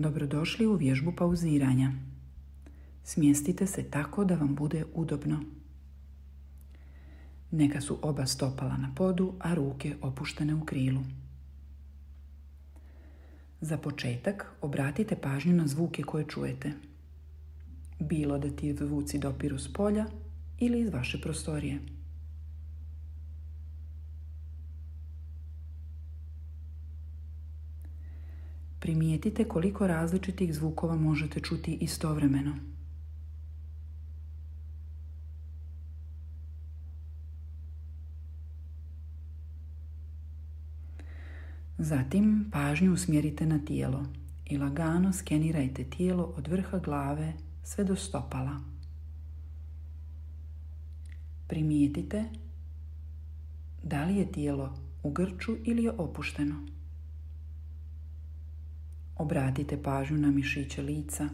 Dobrodošli u vježbu pauziranja. Smjestite se tako da vam bude udobno. Neka su oba stopala na podu, a ruke opuštene u krilu. Za početak obratite pažnju na zvuke koje čujete. Bilo da ti zvuci dopiru s polja ili iz vaše prostorije. Primijetite koliko različitih zvukova možete čuti istovremeno. Zatim pažnju usmjerite na tijelo i lagano skenirajte tijelo od vrha glave sve do stopala. Primijetite da li je tijelo u grču ili je opušteno. Obratite pažnju na mišiće lica,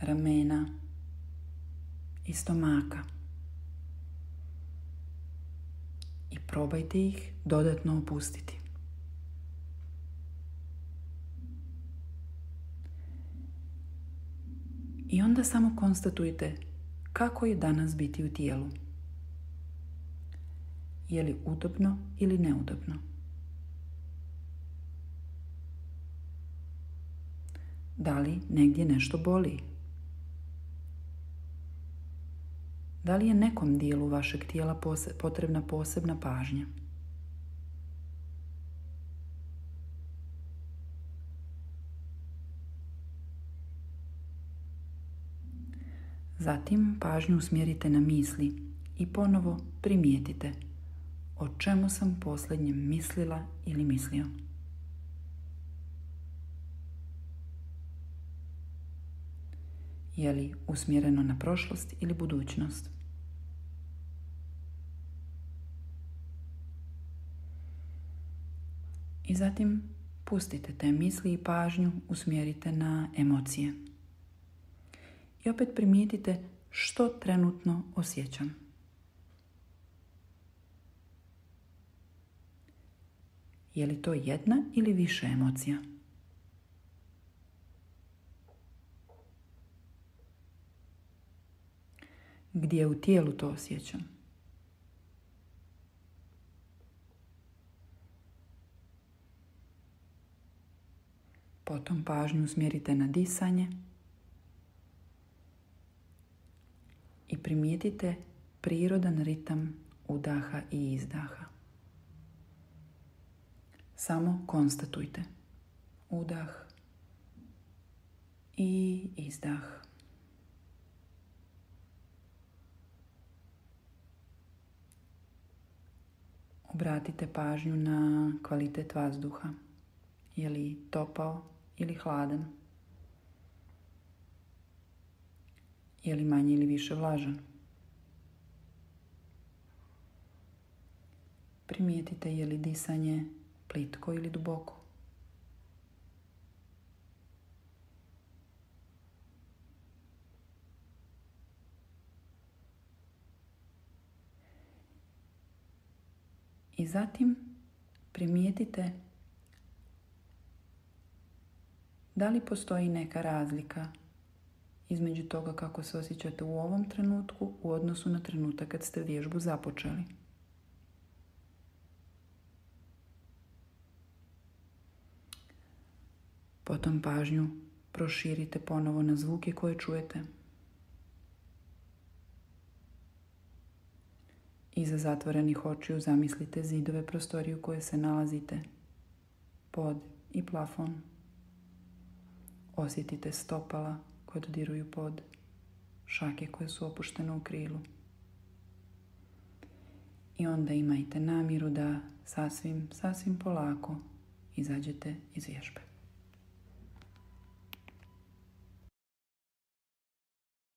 ramena i stomaka. I probajte ih dodatno opustiti. I onda samo konstatujte kako je danas biti u tijelu. Je li udobno ili neudobno? Da li negdje nešto boli? Da li je nekom dijelu vašeg tijela potrebna posebna pažnja? Zatim pažnju usmjerite na misli i ponovo primijetite o čemu sam posljednjem mislila ili mislio. Je li usmjereno na prošlost ili budućnost? I zatim pustite te misli i pažnju usmjerite na emocije. I opet primijetite što trenutno osjećam. Je li to jedna ili više emocija? gdje u tijelu to osjećam. Potom pažnju usmjerite na disanje i primijetite prirodan ritam udaha i izdaha. Samo konstatujte udah i izdah. obratite pažnju na kvalitet vazduha. Je li topao ili hladan? Je li manje ili više vlažan? Primijetite je li disanje plitko ili duboko. I zatim primijetite da li postoji neka razlika između toga kako se osjećate u ovom trenutku u odnosu na trenutak kad ste vježbu započeli. Potom pažnju proširite ponovo na zvuke koje čujete. Iza zatvorenih očiju zamislite zidove prostorije u kojoj se nalazite. Pod i plafon. Osjetite stopala koje dodiruju pod. Šake koje su opuštene u krilu. I onda imajte namjeru da sasvim, sasvim polako izađete iz vježbe.